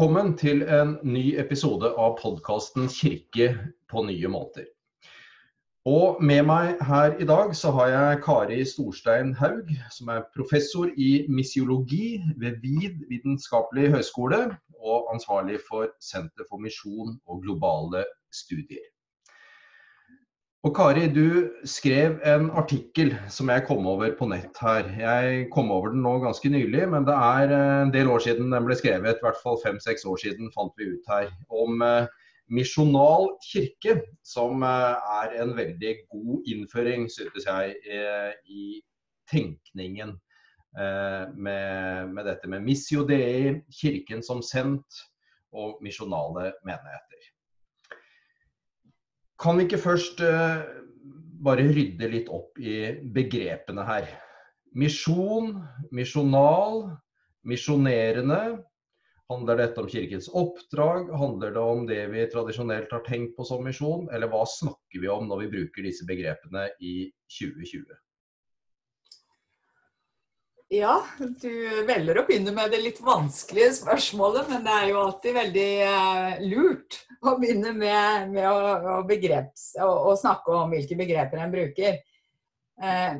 Velkommen til en ny episode av podkasten 'Kirke på nye måter'. Og med meg her i dag så har jeg Kari Storstein Haug, som er professor i misiologi ved VID vitenskapelig høgskole, og ansvarlig for Senter for misjon og globale studier. Og Kari, du skrev en artikkel som jeg kom over på nett her. Jeg kom over den nå ganske nylig, men det er eh, en del år siden den ble skrevet. I hvert fall fem-seks år siden fant vi ut her. Om eh, misjonal kirke, som eh, er en veldig god innføring, syntes jeg, i tenkningen med, med, dette med missio dei, kirken som sendt, og misjonale menigheter. Kan vi ikke først uh, bare rydde litt opp i begrepene her? Misjon, misjonal, misjonerende. Handler dette om kirkens oppdrag? Handler det om det vi tradisjonelt har tenkt på som misjon? Eller hva snakker vi om når vi bruker disse begrepene i 2020? Ja, du velger å begynne med det litt vanskelige spørsmålet, men det er jo alltid veldig uh, lurt å begynne med, med å, å, begreps, å, å, snakke om hvilke begreper en bruker. Eh,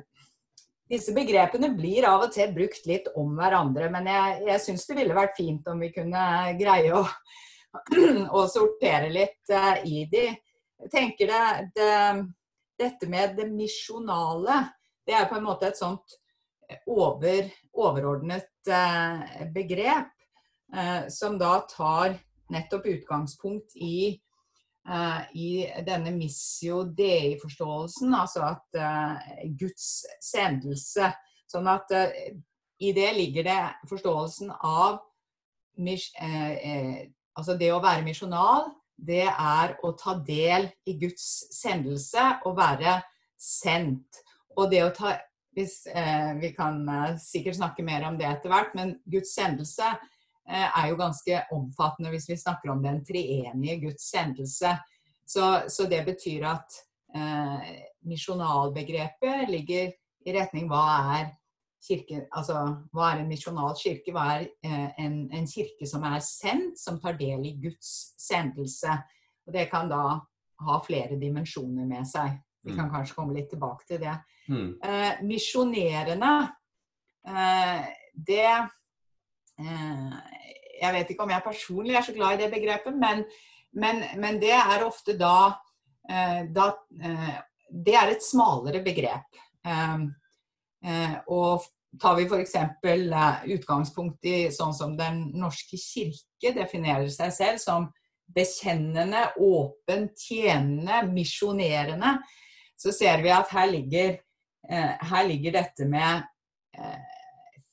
disse begrepene blir av og til brukt litt om hverandre, men jeg, jeg syns det ville vært fint om vi kunne greie å, å sortere litt eh, i de. Jeg tenker det, det, Dette med det misjonale, det er på en måte et sånt over, overordnet eh, begrep, eh, som da tar nettopp utgangspunkt i, eh, i denne missio dei-forståelsen, altså at Guds sendelse. Sånn at i det ligger det forståelsen av altså det å være misjonal, det er å ta del i Guds sendelse og være sendt. Og det å ta hvis, eh, vi kan eh, sikkert snakke mer om det etter hvert, men Guds sendelse eh, er jo ganske omfattende hvis vi snakker om den treenige Guds sendelse. Så, så det betyr at eh, misjonalbegrepet ligger i retning hva er kirke, altså hva er en misjonal kirke? Hva er eh, en, en, kirke som er sendt, som tar del i Guds sendelse? Og det kan da ha flere dimensjoner med seg. Vi kan mm. kanskje komme litt tilbake til det. Mm. Eh, misjonerende, eh, det eh, Jeg vet ikke om jeg personlig er så glad i det begrepet, men, men, men det er ofte da, eh, da eh, Det er et smalere begrep. Eh, og tar vi f.eks. utgangspunkt i sånn som Den norske kirke definerer seg selv som bekjennende, åpen, tjenende, misjonerende, så ser vi at her ligger, eh, her ligger dette med eh,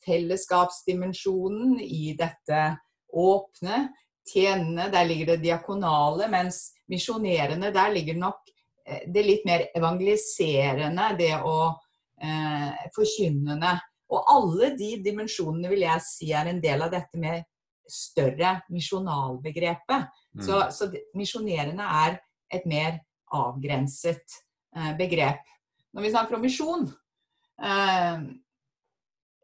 fellesskapsdimensjonen i dette åpne, tjenende. Der ligger det diakonale, mens misjonerende, der ligger nok eh, det litt mer evangeliserende, det å eh, forkynnende. Og alle de dimensjonene vil jeg si er en del av dette med større misjonalbegrepet. Mm. Så, så misjonerende er et mer avgrenset begrep. Når vi snakker om misjon eh,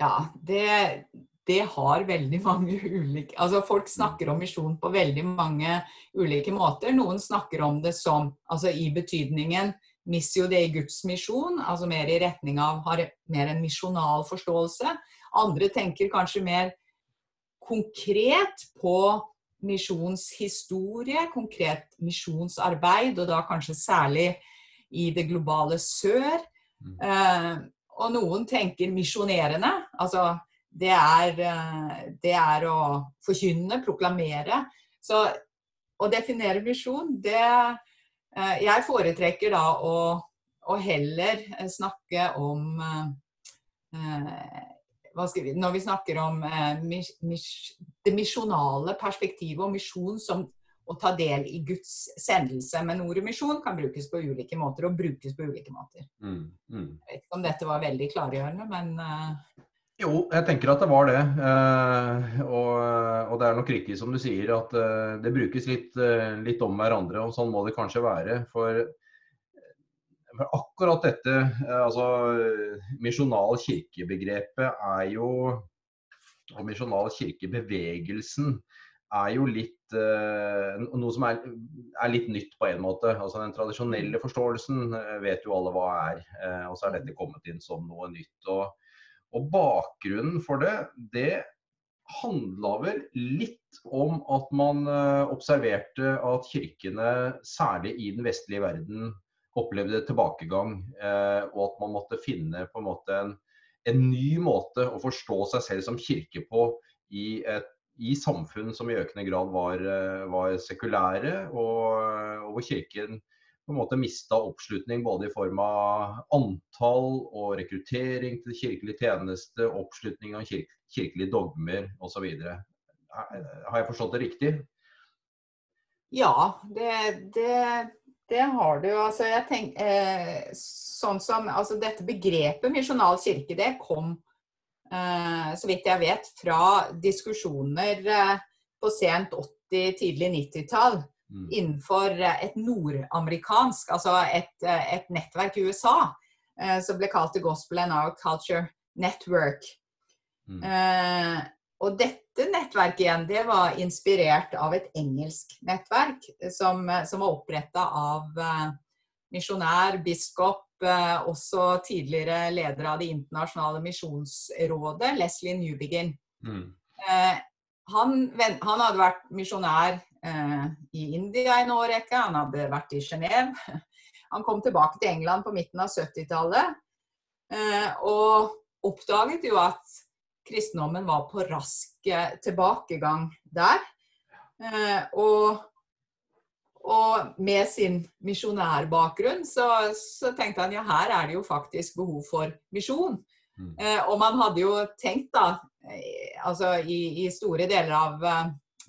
Ja, det, det har veldig mange ulike Altså folk snakker om misjon på veldig mange ulike måter. Noen snakker om det som altså i betydningen missio i Guds misjon, altså mer i retning av har mer en misjonal forståelse. Andre tenker kanskje mer konkret på misjonshistorie, konkret misjonsarbeid, og da kanskje særlig i det globale sør. Mm. Eh, og noen tenker misjonerende. Altså det er, eh, det er, å forkynne, proklamere. Så å definere misjon, det eh, Jeg foretrekker da å, å heller snakke om eh, vi, Når vi snakker om eh, mis, mis, det misjonale perspektivet og misjon som å ta del i Guds sendelse. Men ordet misjon kan brukes på ulike måter, og brukes på ulike måter. Mm, mm. Jeg vet ikke om dette var veldig klargjørende, men uh... Jo, jeg tenker at det var det. Uh, og, og, det er nok riktig som du sier, at uh, det brukes litt, litt, om hverandre. Og sånn må det kanskje være. For, for akkurat dette, altså misjonal kirkebegrepet er jo Og misjonal kirkebevegelsen er jo litt uh, noe som er, er, litt nytt på en måte. Altså Den tradisjonelle forståelsen vet jo alle hva er, uh, og så er dette kommet inn som noe nytt. Og, og bakgrunnen for det, det handla vel litt om at man uh, observerte at kirkene, særlig i den vestlige verden, opplevde tilbakegang. og at man måtte finne på en måte en en ny måte å forstå seg selv som kirke på i, et, i samfunn som i økende grad var, eh, var sekulære, og, og, hvor kirken på en måte mista oppslutning både i form av antall og rekruttering til kirkelig tjeneste, oppslutning av kirke, kirkelige dogmer osv. Har jeg forstått det riktig? Ja, det, det det har du. altså jeg tenk, eh, sånn som, altså Dette begrepet misjonal kirke det kom, eh, så vidt jeg vet, fra diskusjoner eh, på sent 80-, tidlig 90-tall mm. innenfor et nordamerikansk, altså et, eh, et, nettverk i USA eh, som ble kalt The Gospel and Our Culture Network. Mm. Eh, og dette nettverket igjen, det var inspirert av et engelsk nettverk som, som var oppretta av eh, misjonær, biskop, eh, også tidligere leder av Det internasjonale misjonsrådet, Leslie Newbegin. Mm. Eh, han, han, hadde vært misjonær eh, i India en årrekke, han hadde vært i Genéve. Han kom tilbake til England på midten av 70-tallet eh, og oppdaget jo at kristendommen var på rask eh, tilbakegang der. Eh, og, og med sin misjonærbakgrunn så, så, tenkte han ja, her er det jo faktisk behov for misjon. Mm. Eh, og man hadde jo tenkt da, altså i, i store deler av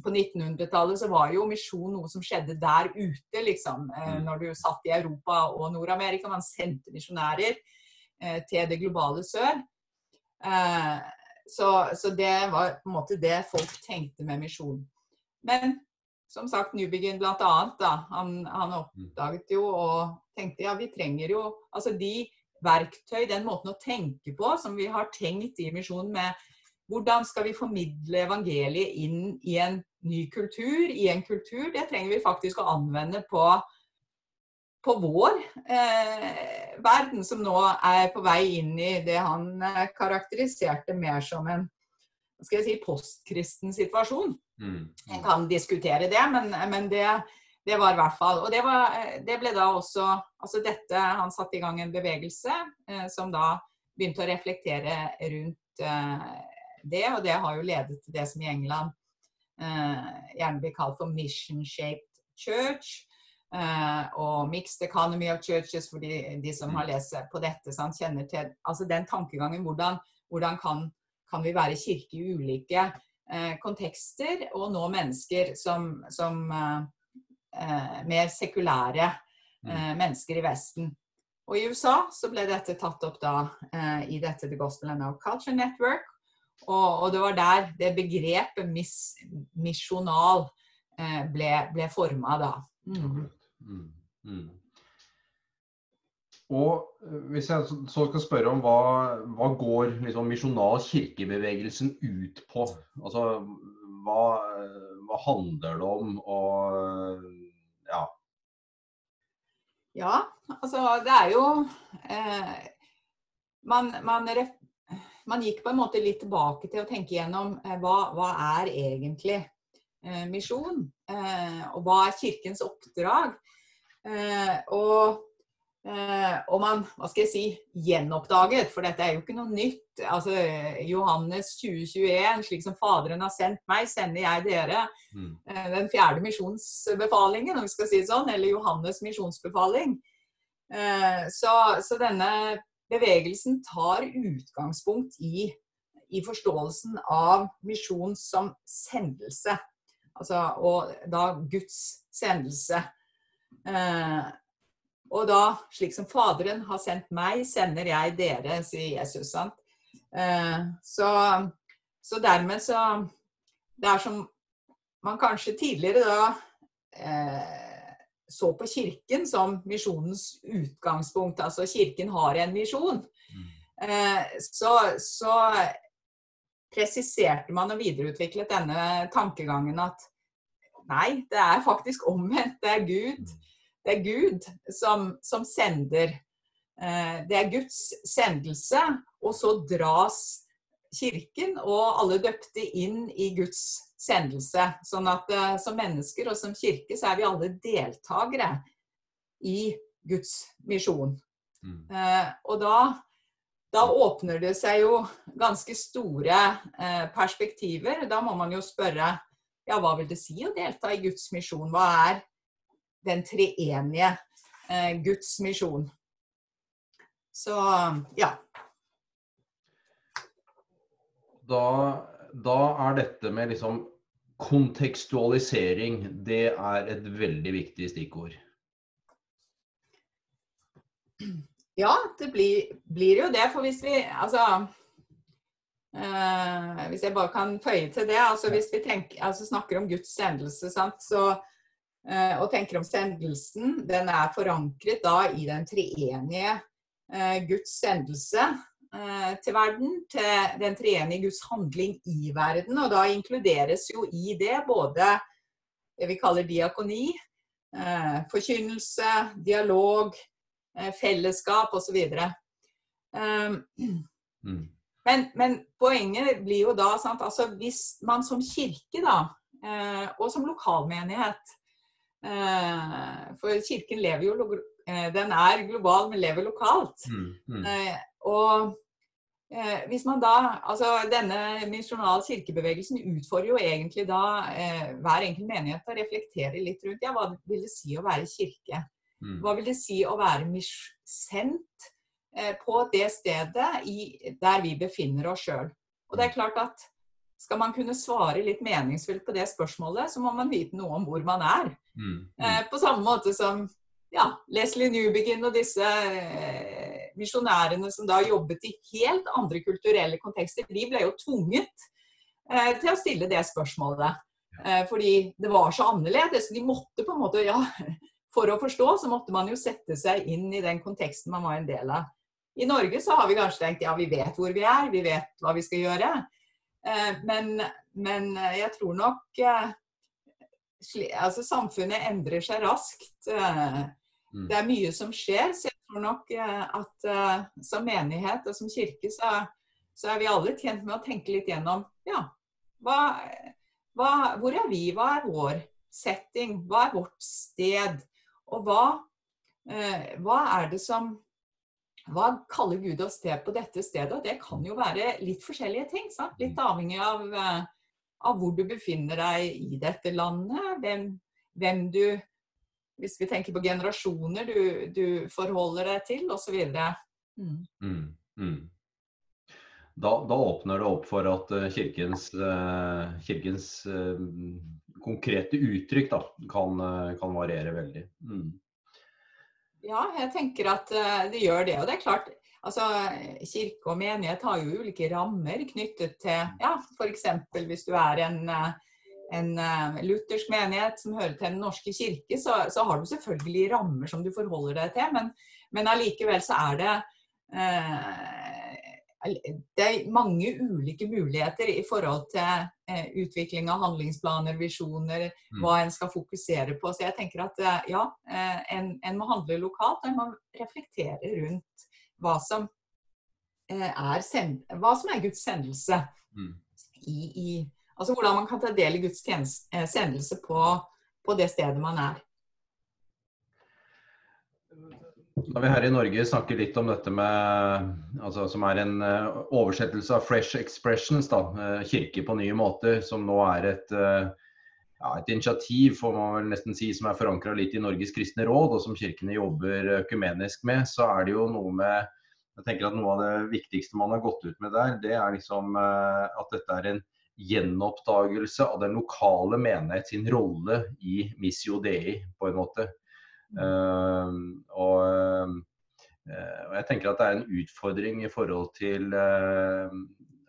på 1900-tallet så var jo misjon noe som skjedde der ute, liksom. Mm. Når du satt i Europa og Nord-Amerika. Man sendte misjonærer til det globale sør. Så, så, det var på en måte det folk tenkte med misjon. Men som sagt, Newbegin bl.a. Han, han oppdaget jo og tenkte ja, vi trenger jo altså de verktøy, den måten å tenke på som vi har tenkt i misjonen med hvordan skal vi formidle evangeliet inn i en ny kultur, i en kultur, det trenger vi faktisk å anvende på på vår eh, verden, som nå er på vei inn i det han eh, karakteriserte mer som en skal jeg si, postkristen situasjon. Mm. En kan diskutere det, men, men det, det, var i hvert fall Og det, var, det, ble da også Altså dette Han satte i gang en bevegelse eh, som da begynte å reflektere rundt eh, det, og det har jo ledet til det som i England eh, gjerne blir kalt for mission shaped church. Uh, og Mixed Economy of Churches, for de, de som har mm. lest på dette, sant, kjenner til altså den tankegangen. Hvordan, hvordan kan, kan, vi være kirke i ulike eh, kontekster og nå mennesker som, som eh, mer sekulære eh, mennesker i Vesten. Og I USA så ble dette tatt opp da i dette The Gospel and Our Culture Network. Og, og det var der det begrepet mis, misjonal ble, ble forma da. Mm. Mm. Og eh, hvis jeg så skal spørre om hva, hva går liksom misjonal kirkebevegelsen ut på? Altså hva, hva handler det om? Og ja. Ja, altså det er jo eh, man, man, man, gikk på en måte litt tilbake til å tenke gjennom eh, hva, hva er egentlig eh, misjon? Eh, og hva er kirkens oppdrag? Eh, og, og man hva skal jeg si, gjenoppdaget, for dette er jo ikke noe nytt. Altså, Johannes 2021, slik som Faderen har sendt meg, sender jeg dere. Mm. Eh, den fjerde misjonsbefalingen, om vi skal si det sånn, eller Johannes misjonsbefaling. Så, så, denne bevegelsen tar utgangspunkt i, i forståelsen av misjon som sendelse. Altså, og da Guds sendelse. Eh, og da, slik som Faderen har sendt meg, sender jeg dere, sier Jesus. sant? Eh, så, så, dermed så Det er som man kanskje tidligere da eh, så på Kirken som misjonens utgangspunkt. Altså Kirken har en misjon. Mm. Eh, så, så presiserte man og videreutviklet denne tankegangen at nei, det er faktisk omvendt. Det er Gud, det er Gud som, som sender. Eh, det er Guds sendelse, og så dras kirken og alle døpte inn i Guds sendelse. Sånn at uh, som mennesker og som kirke så er vi alle deltakere i Guds misjon. Mm. Uh, og da, da, åpner det seg jo ganske store perspektiver. Da må man jo spørre ja, hva vil det si å delta i Guds misjon? Hva er den treenige Guds misjon? Så ja da, da er dette med liksom kontekstualisering, det er et veldig viktig stikkord. Ja, det blir, blir jo det. For hvis vi Altså eh, Hvis jeg bare kan føye til det. altså Hvis vi tenker, altså snakker om Guds sendelse, sant, så, eh, og tenker om sendelsen, den er forankret da i den treenige eh, Guds sendelse. Eh, til verden, til den treenige Guds handling i verden. Og da inkluderes jo i det både det vi kaller diakoni, eh, forkynnelse, dialog, eh, fellesskap osv. Mm. Men, men, poenget blir jo da sant, altså Hvis man som kirke, da, og som lokalmenighet For kirken lever jo den er global, men lever lokalt. Mm, mm. og Eh, hvis man da, altså Denne misjonale kirkebevegelsen utfordrer jo egentlig da eh, hver enkelt menighet til å reflektere litt rundt ja, hva vil det si å være kirke. Mm. Hva vil det si å være sendt eh, på det stedet i, der vi befinner oss sjøl. Og det er klart at skal man kunne svare litt meningsfullt på det spørsmålet, så må man vite noe om hvor man er. Mm. Mm. Eh, på samme måte som ja, Leslie Newbegin og disse eh, misjonærene som da jobbet i helt andre kulturelle kontekster, de ble jo tvunget eh, til å stille det spørsmålet. Eh, fordi det var så annerledes. De måtte på en måte, ja, For å forstå så måtte man jo sette seg inn i den konteksten man var en del av. I Norge så har vi kanskje tenkt ja, vi vet hvor vi er, vi vet hva vi skal gjøre. Eh, men, men jeg tror nok altså Samfunnet endrer seg raskt. Eh, mm. Det er mye som skjer. så jeg tror nok eh, at uh, som menighet og som kirke så, så, er vi alle tjent med å tenke litt gjennom ja, hva, hva, hvor er vi? Hva er vår setting? Hva er vårt sted? Og hva, hva er det som hva kaller Gud oss til på dette stedet? Og det kan jo være litt forskjellige ting. Sant? Litt avhengig av, av, hvor du befinner deg i dette landet, hvem, hvem du hvis vi tenker på generasjoner du, du forholder deg til, osv. Mm. Mm, mm. Da, da, åpner det opp for at uh, kirkens, uh, kirkens uh, konkrete uttrykk da, kan, kan variere veldig. Mm. Ja, jeg tenker at det gjør det. Og det er klart, altså, kirke og menighet har jo ulike rammer knyttet til ja, f.eks. hvis du er en en uh, luthersk menighet som hører til Den norske kirke, så, så, har du selvfølgelig rammer som du forholder deg til, men, men allikevel så er det uh, det er mange ulike muligheter i forhold til uh, utvikling av handlingsplaner, visjoner, mm. hva en skal fokusere på. Så jeg tenker at ja, en, en, må handle lokalt, og en må reflektere rundt hva som er, send, hva som er Guds sendelse mm. i, i Altså hvordan man kan ta del i Guds eh, sendelse på, på det stedet man er. Når vi her i Norge snakker litt om dette med altså, Som er en uh, oversettelse av 'Fresh Expressions', da, kirke på nye måter, som nå er et, uh, ja, et initiativ får man vel nesten si, som er forankra litt i Norges kristne råd, og som kirkene jobber økumenisk med, så er det jo noe med jeg tenker at Noe av det viktigste man har gått ut med der, det er liksom at dette er en gjenoppdagelse av den lokale menighet sin rolle i Missio Dei, på en måte. Uh, og, uh, jeg tenker at det er en utfordring i forhold til uh,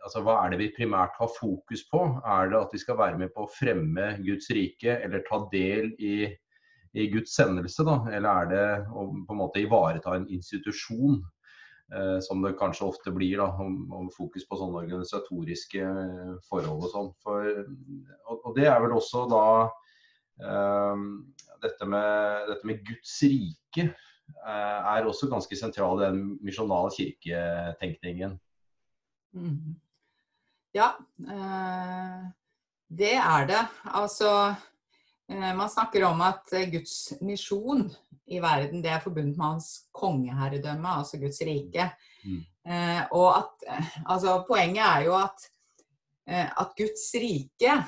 altså Hva er det vi primært har fokus på? Er det at vi skal være med på å fremme Guds rike, eller ta del i, i Guds sendelse? da? Eller er det å på en måte ivareta en institusjon? Eh, som det kanskje ofte blir, da, om, om fokus på sånne organisatoriske eh, forhold og sånn. Og, og, det er vel også da dette med, dette med Guds rike er også ganske sentral i den misjonale kirketenkningen. Mm. Ja, det er det. Altså man snakker om at Guds misjon i verden det er forbundet med hans kongeherredømme, altså Guds rike. Mm. og at, altså, poenget er jo at, at Guds rike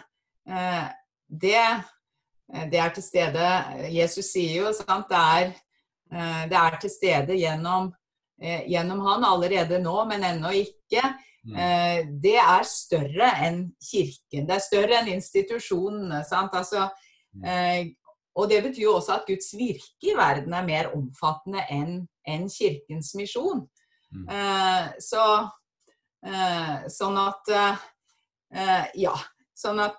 det, det, er til stede Jesus sier jo sant, det er Eh, det er til stede gjennom, eh, gjennom han allerede nå, men ennå ikke. Mm. Eh, det er større enn kirken. Det er større enn institusjonene. Altså, mm. og det betyr jo også at Guds virke i verden er mer omfattende enn en kirkens misjon. Mm. Så sånn at Ja. Sånn at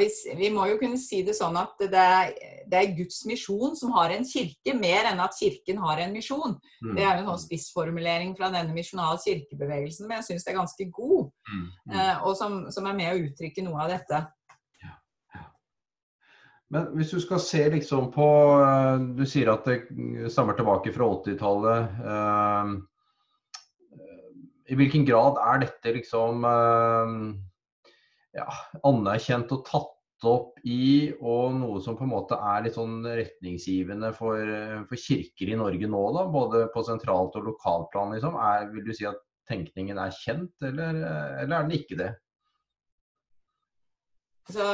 vi, vi, må jo kunne si det sånn at det er, det er, Guds misjon som har en kirke, mer enn at kirken har en misjon. Mm. Det er jo en sånn spissformulering fra denne misjonale kirkebevegelsen, men jeg syns det er ganske god. Mm. Mm. Eh, og som, som, er med å uttrykke noe av dette. Ja, ja. Men hvis du skal se liksom på eh, Du sier at det stammer tilbake fra 80-tallet. Eh, I hvilken grad er dette liksom eh, ja, anerkjent og tatt opp i, og noe som på en måte er litt sånn retningsgivende for, for kirker i Norge nå, da, både på sentralt og lokalplan, liksom. Er, vil du si at tenkningen er kjent, eller, eller er den ikke det? Så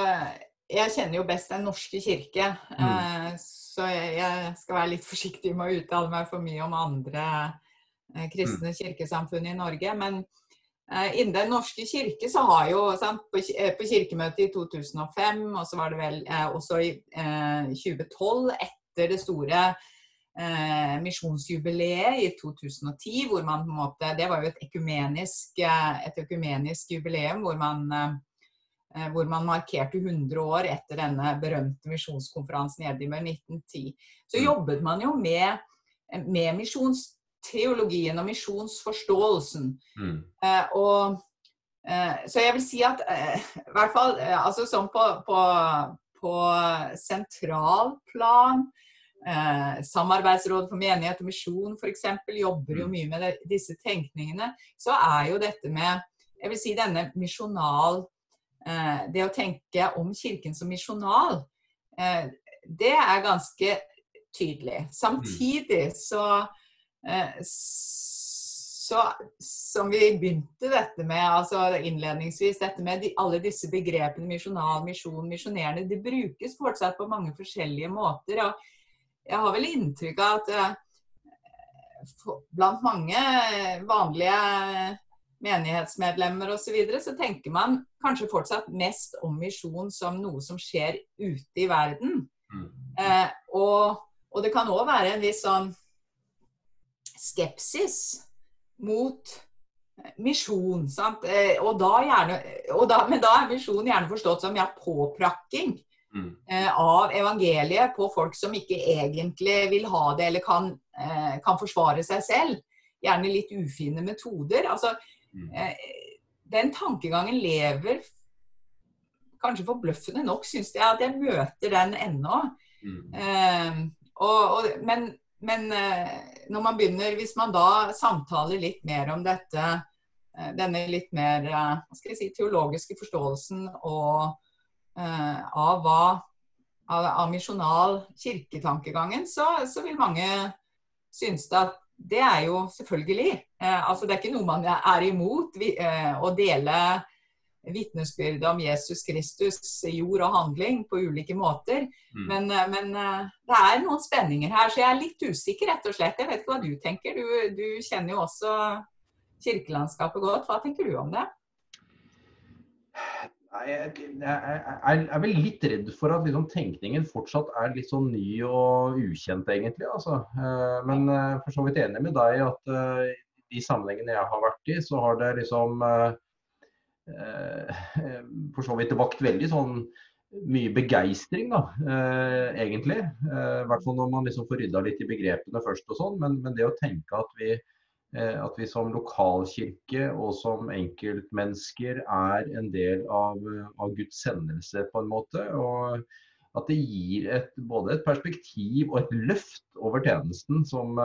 jeg kjenner jo best Den norske kirke, mm. eh, så jeg skal være litt forsiktig med å uttale meg for mye om andre eh, kristne mm. kirkesamfunn i Norge. Men innen Den norske kirke så har jo sant, på, eh, på, kirkemøtet i 2005, og så var det vel eh, også i eh, 2012, etter det store eh, misjonsjubileet i 2010, hvor man på en måte Det var jo et økumenisk, eh, et økumenisk jubileum hvor man, hvor man markerte 100 år etter denne berømte misjonskonferansen i Edinburgh 1910. Så mm. jobbet man jo med, med misjons teologien og misjonsforståelsen. Mm. Eh, og, eh, så jeg vil si at eh, i hvert fall eh, altså sånn på, på, på sentralplan eh, Samarbeidsrådet for menighet og misjon f.eks. jobber jo mm. mye med det, disse tenkningene. Så er jo dette med jeg vil si denne misjonal eh, Det å tenke om Kirken som misjonal, det er ganske tydelig. Mm. Samtidig så så, som vi begynte dette med altså innledningsvis, dette med de, alle disse begrepene misjonal, misjon, misjonerende, de brukes fortsatt på mange forskjellige måter. og Jeg har vel inntrykk av at uh, blant mange vanlige menighetsmedlemmer osv., så, videre, så tenker man kanskje fortsatt mest om misjon som noe som skjer ute i verden. Mm. Eh, og, og, det kan òg være en viss sånn skepsis mot misjon. Sant? Eh, og da gjerne, og da, men da er misjon gjerne forstått som ja, påprakking mm. eh, av evangeliet på folk som ikke egentlig vil ha det eller kan, eh, kan forsvare seg selv. Gjerne litt ufine metoder. Altså, mm. eh, den tankegangen lever kanskje forbløffende nok, syns jeg, at jeg møter den ennå. Mm. Eh, og, og, men men eh, når man begynner, hvis man da samtaler litt mer om dette, eh, denne litt mer eh, si, teologiske forståelsen og, av hva av, av misjonal kirketankegangen, så, så, vil mange synes at det er jo selvfølgelig. altså Det er ikke noe man er imot, vi, å dele vitnesbyrde om Jesus Kristus jord og handling på ulike måter. Mm. Men, eh, men, eh, det er noen spenninger her, så jeg er litt usikker, rett og slett. Jeg vet ikke hva du tenker. Du, du kjenner jo også kirkelandskapet godt. Hva tenker du om det? Jeg, jeg, er vel litt redd for at liksom, tenkningen fortsatt er litt sånn ny og ukjent, egentlig. Altså. Eh, men for så vidt enig med deg at i de sammenhengene jeg har vært i, så har det liksom for så vidt vakt veldig sånn mye begeistring, da, eh, egentlig. Eh, I hvert fall når man liksom får rydda litt i begrepene først og sånn. Men, men, det å tenke at vi at vi som lokalkirke og som enkeltmennesker er en del av, av Guds sendelse, på en måte. Og at det gir et, både et perspektiv og et løft over tjenesten som,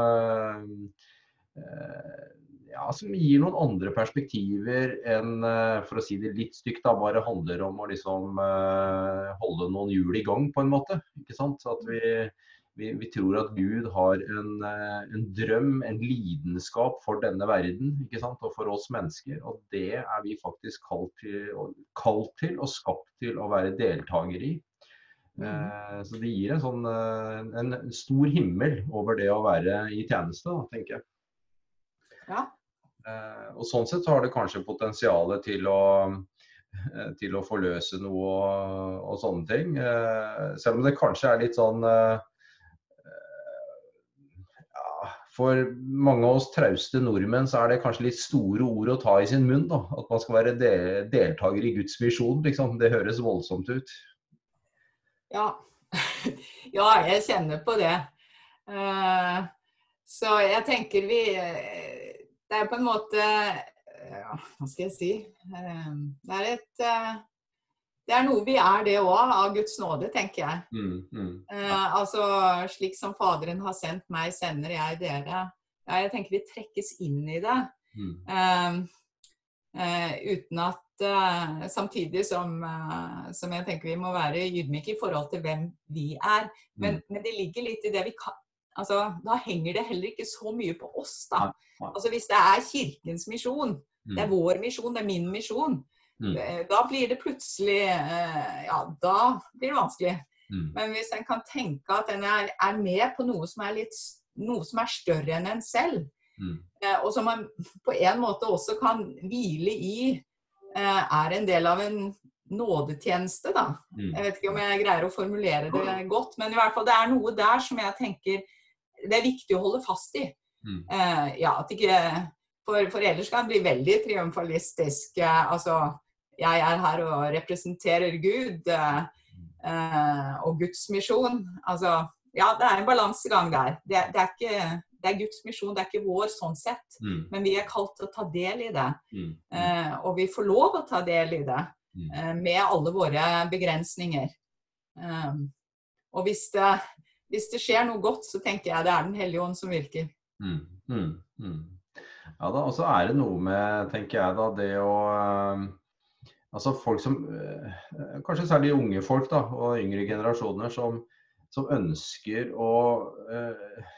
ja, som gir noen andre perspektiver enn, for å si det litt stygt, da, bare handler om å liksom holde noen hjul i gang, på en måte. Ikke sant? Så at vi vi, vi, tror at Gud har en, eh, en, drøm, en lidenskap for denne verden ikke sant? og for oss mennesker. Og det er vi faktisk kalt til, kalt til og skapt til å være deltaker i. Mm. Eh, så det gir en, sånn, eh, en, stor himmel over det å være i tjeneste, tenker jeg. Ja. Eh, og sånn sett så har det kanskje potensialet til å eh, til å forløse noe og, og sånne ting. Eh, selv om det kanskje er litt sånn For mange av oss trauste nordmenn så er det kanskje litt store ord å ta i sin munn. da, At man skal være de deltaker i Guds misjon. Liksom. Det høres voldsomt ut. Ja. ja, jeg kjenner på det. Så jeg tenker vi Det er på en måte ja, Hva skal jeg si? Uh, det er et uh, det er noe vi er det òg, av Guds nåde, tenker jeg. Mm, mm. ja. altså slik som Faderen har sendt meg, sender jeg dere. Ja, jeg tenker vi trekkes inn i det. Mm. Eh, eh, uten at eh, Samtidig som, eh, som, jeg tenker vi må være ydmyke i forhold til hvem vi er. Men, mm. men det ligger litt i det vi kan altså, Da henger det heller ikke så mye på oss, da. Altså Hvis det er Kirkens misjon, det er mm. vår misjon, det er min misjon, Mm. Eh, da blir det plutselig eh, Ja, da blir det vanskelig. Mm. Men hvis en kan tenke at en er, er, med på noe som er, litt, noe som er større enn en selv, mm. Eh, og som man på en måte også kan hvile i, er en del av en nådetjeneste, da. Mm. Jeg vet ikke om jeg greier å formulere det godt, men i hvert fall det er noe der som jeg tenker det er viktig å holde fast i. Mm. ja, at ikke for, for, ellers kan det bli veldig triumfalistisk. altså jeg er her og representerer Gud eh, og Guds misjon. Altså, ja, det er en balansegang der. Det, det, er ikke, det, er Guds misjon, det er ikke vår sånn sett. Mm. Men vi er kalt til å ta del i det. Mm. Eh, og vi får lov å ta del i det mm. eh, med alle våre begrensninger. Um, og hvis det, hvis det, skjer noe godt, så tenker jeg det er Den hellige ånd som virker. Mm. Mm. mm. Ja da, og så er det noe med, tenker jeg da, det å Altså folk som, eh, Kanskje særlig unge folk da, og yngre generasjoner som, som ønsker å eh,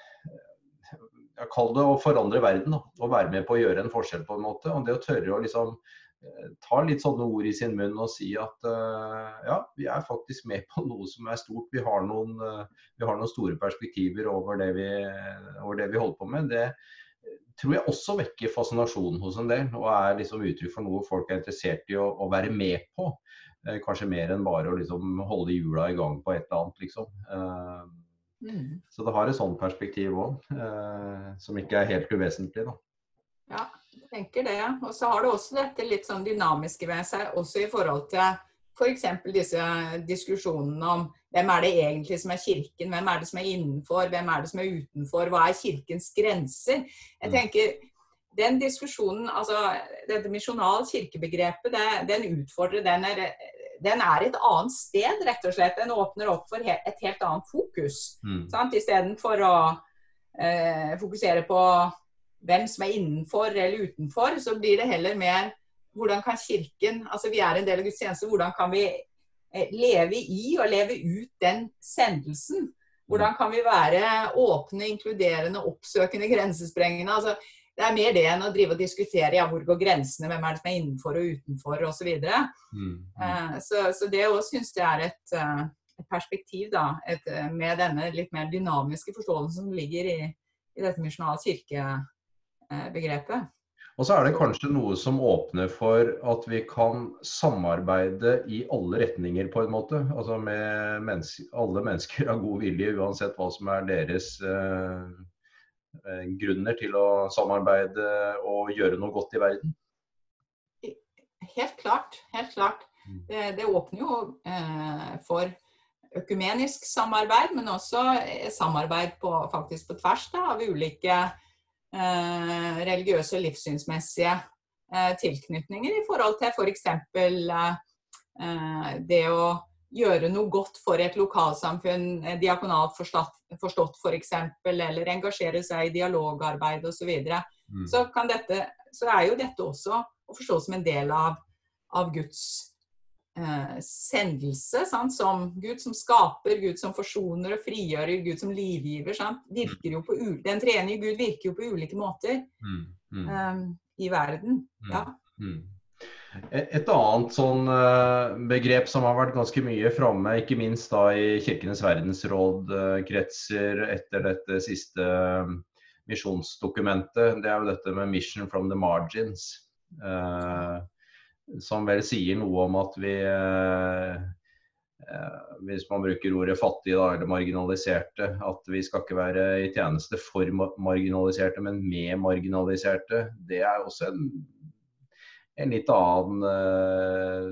Kall det å forandre verden. Da, og være med på å gjøre en forskjell på en måte. Og det å tørre å liksom eh, ta litt sånne ord i sin munn og sier at uh, ja, vi er faktisk med på noe som er stort. Vi har noen, uh, vi har noen store perspektiver over det, vi, over det vi holder på med. Det, tror jeg også vekker fascinasjonen hos en del, og er liksom uttrykk for noe folk er interessert i å, å være med på. Eh, kanskje mer enn bare å liksom holde hjula i gang på et eller annet, liksom. Eh, mm. Så det har et sånt perspektiv òg, eh, som ikke er helt uvesentlig. da. Ja, jeg tenker det. Og så har det også dette litt sånn dynamiske ved seg, også i forhold til f.eks. disse diskusjonene om hvem er det egentlig som er kirken, hvem er det som er innenfor, hvem er det som er utenfor, hva er kirkens grenser? Jeg mm. tenker, Den diskusjonen, altså dette misjonal kirkebegrepet, det, den utfordrer den er, den er et annet sted, rett og slett. Den åpner opp for et helt annet fokus. Mm. Istedenfor å eh, fokusere på hvem som er innenfor eller utenfor, så blir det heller mer hvordan kan Kirken altså Vi er en del av Guds tjeneste. Hvordan kan vi eh, leve i og leve ut den sendelsen? Hvordan kan vi være åpne, inkluderende, oppsøkende, grensesprengende? altså det er mer det enn å drive og diskutere ja, hvor går grensene, hvem er det som er innenfor og utenfor osv. Så, mm, mm. Uh, så, så det òg syns jeg er et, uh, et perspektiv da, et, med denne litt mer dynamiske forståelsen som ligger i, i dette misjonale kirkebegrepet. Og så er det kanskje noe som åpner for at vi kan samarbeide i alle retninger, på en måte. Altså med menneske, alle mennesker av god vilje, uansett hva som er deres eh, eh, grunner til å samarbeide og gjøre noe godt i verden. Helt klart. Helt klart. Mm. Det, det åpner jo eh, for økumenisk samarbeid, men også samarbeid på, faktisk på tvers da, av ulike eh, religiøse og livssynsmessige eh, tilknytninger i forhold til f.eks. For eh, det å gjøre noe godt for et lokalsamfunn, eh, diakonalt forstått, f.eks., for eller engasjere seg i dialogarbeid osv., så, mm. så, så er jo dette også å forstå som en del av, av Guds eh, sendelse. Sant? Som Gud som skaper, Gud som forsoner og frigjører, Gud som livgiver. På, den tredje Gud virker jo på ulike måter mm. Mm. Um, i verden. Mm. Ja. Mm. Et annet sånn eh, begrep som har vært ganske mye framme, ikke minst da i Kirkenes verdensråd-kretser etter dette siste eh, misjonsdokumentet, det er jo dette med 'mission from the margins'. Eh, som vel sier noe om at vi hvis man bruker ordet fattige da, eller marginaliserte, at vi skal ikke være i tjeneste for marginaliserte, men med marginaliserte. Det er også en en litt annen uh,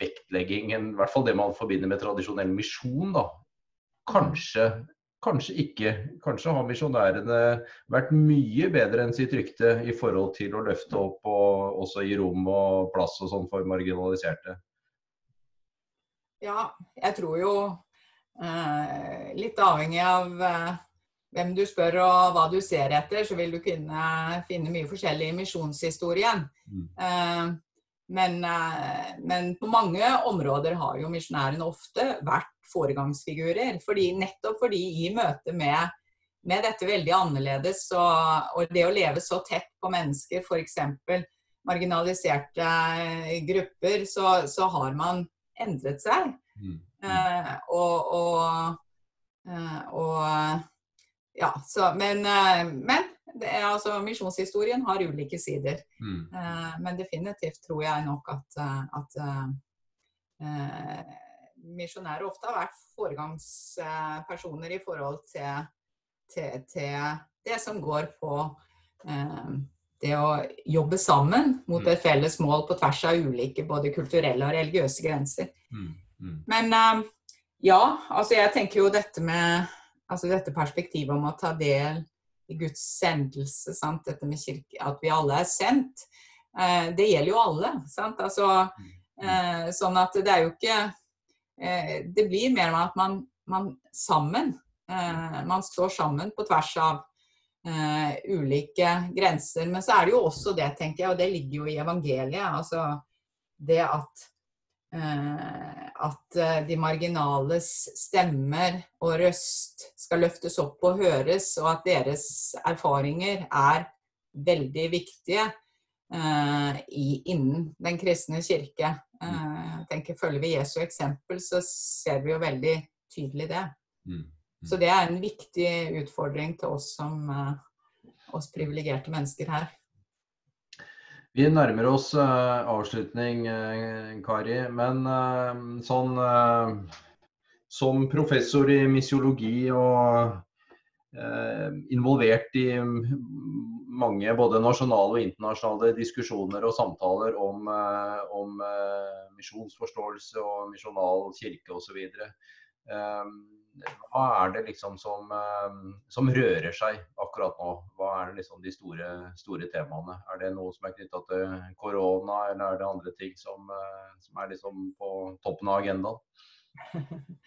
vektlegging enn i hvert fall det man forbinder med tradisjonell misjon. da. Kanskje, kanskje ikke. Kanskje har misjonærene vært mye bedre enn sitt rykte i forhold til å løfte opp og også gi rom og plass og sånn for marginaliserte. Ja, jeg tror jo eh, litt avhengig av eh, hvem du spør og hva du ser etter, så vil du kunne finne mye forskjellig i misjonshistorien. Mm. Eh, men, eh, men, på mange områder har jo misjonærene ofte vært foregangsfigurer. Fordi, nettopp fordi i møte med, med dette veldig annerledes og, og, det å leve så tett på mennesker, f.eks. marginaliserte grupper, så, så, har man endret seg. Mm. Uh, og, og, uh, og ja, så, men, eh, men er, altså, misjonshistorien har ulike sider. Mm. Men definitivt tror jeg nok at, eh, at uh, misjonærer ofte har vært foregangspersoner i forhold til, til, til, det som går på eh, det å jobbe sammen mot mm. et felles mål på tvers av ulike både kulturelle og religiøse grenser. Mm. Mm. Men ja, altså jeg tenker jo dette med altså dette perspektivet om å ta del i Guds sendelse, sant? dette med kirke, at vi alle er sendt, eh, det gjelder jo alle. sant? Altså, eh, sånn at det er jo ikke eh, Det blir mer med at man, man sammen eh, Man står sammen på tvers av eh, ulike grenser. Men så er det jo også det, tenker jeg, og det ligger jo i evangeliet, altså det at Eh, at eh, de marginales stemmer og røst skal løftes opp og høres, og at deres erfaringer er veldig viktige innen den kristne kirke. Uh, jeg tenker Følger vi Jesu eksempel, så ser vi jo veldig tydelig det. Mm. Mm. Så det er en viktig utfordring til oss som uh, oss privilegerte mennesker her. Vi nærmer oss uh, avslutning, uh, Kari. Men uh, sånn Som professor i misiologi og involvert i mange både nasjonale og internasjonale diskusjoner og samtaler om, om misjonsforståelse og misjonal kirke osv. Hva er det liksom som, eh, som, rører seg akkurat nå? Hva er liksom de store, store temaene? Er det noe som er knytta til korona, eller er det andre ting som, eh, som er liksom på toppen av agendaen?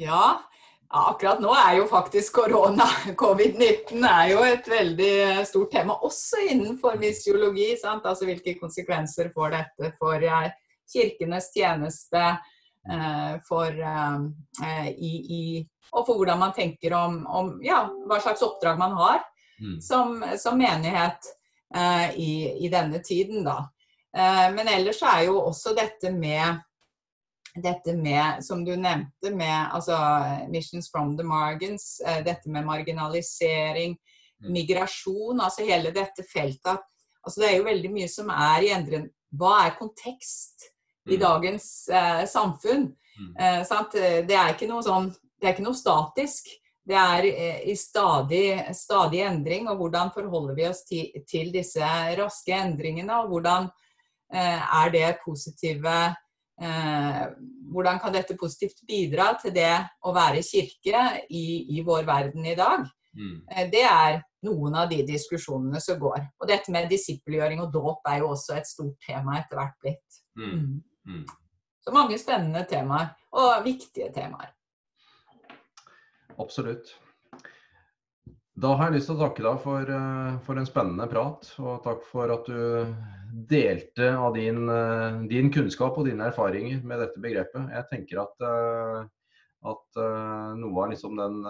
Ja, akkurat nå er jo faktisk korona, covid-19, er jo et veldig stort tema også innenfor misiologi. Sant? Altså hvilke konsekvenser får dette for eh, kirkenes tjeneste? Eh, for, eh, i, i, og for hvordan man tenker om, om ja, hva slags oppdrag man har mm. som, som, menighet i, i, denne tiden. Da. men ellers er jo også dette med dette med, som du nevnte, med altså, Missions from the Margins, dette med marginalisering, mm. migrasjon, altså hele dette feltet. Altså, det er jo veldig mye som er i endring. Hva er kontekst? i mm. dagens eh, samfunn. Mm. Eh, det er ikke noe sånn Det er ikke noe statisk. Det er eh, i stadig, stadig, endring. Og hvordan forholder vi oss til, til disse raske endringene? Og hvordan eh, er det positive eh, Hvordan kan dette positivt bidra til det å være kirke i, i vår verden i dag? Mm. Eh, Det er noen av de diskusjonene som går. Og dette med disippelgjøring og dåp er jo også et stort tema etter hvert blitt. Mm. Mm. Mm. Så mange spennende temaer, og viktige temaer. Absolutt. Da har jeg lyst til å takke deg for, eh, for en spennende prat, og takk for at du delte av din, eh, din kunnskap og dine erfaringer med dette begrepet. Jeg tenker at, eh, at noe av liksom den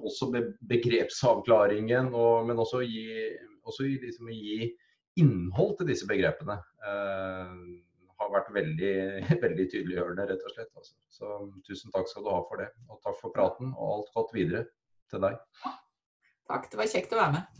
også begrepsavklaringen, og, men også gi, også liksom, gi innhold til disse begrepene, har vært veldig, veldig tydeliggjørende, rett og slett. Altså. Så tusen takk skal du ha for det. Og takk for praten, og alt godt videre til deg. Takk, det var kjekt å være med.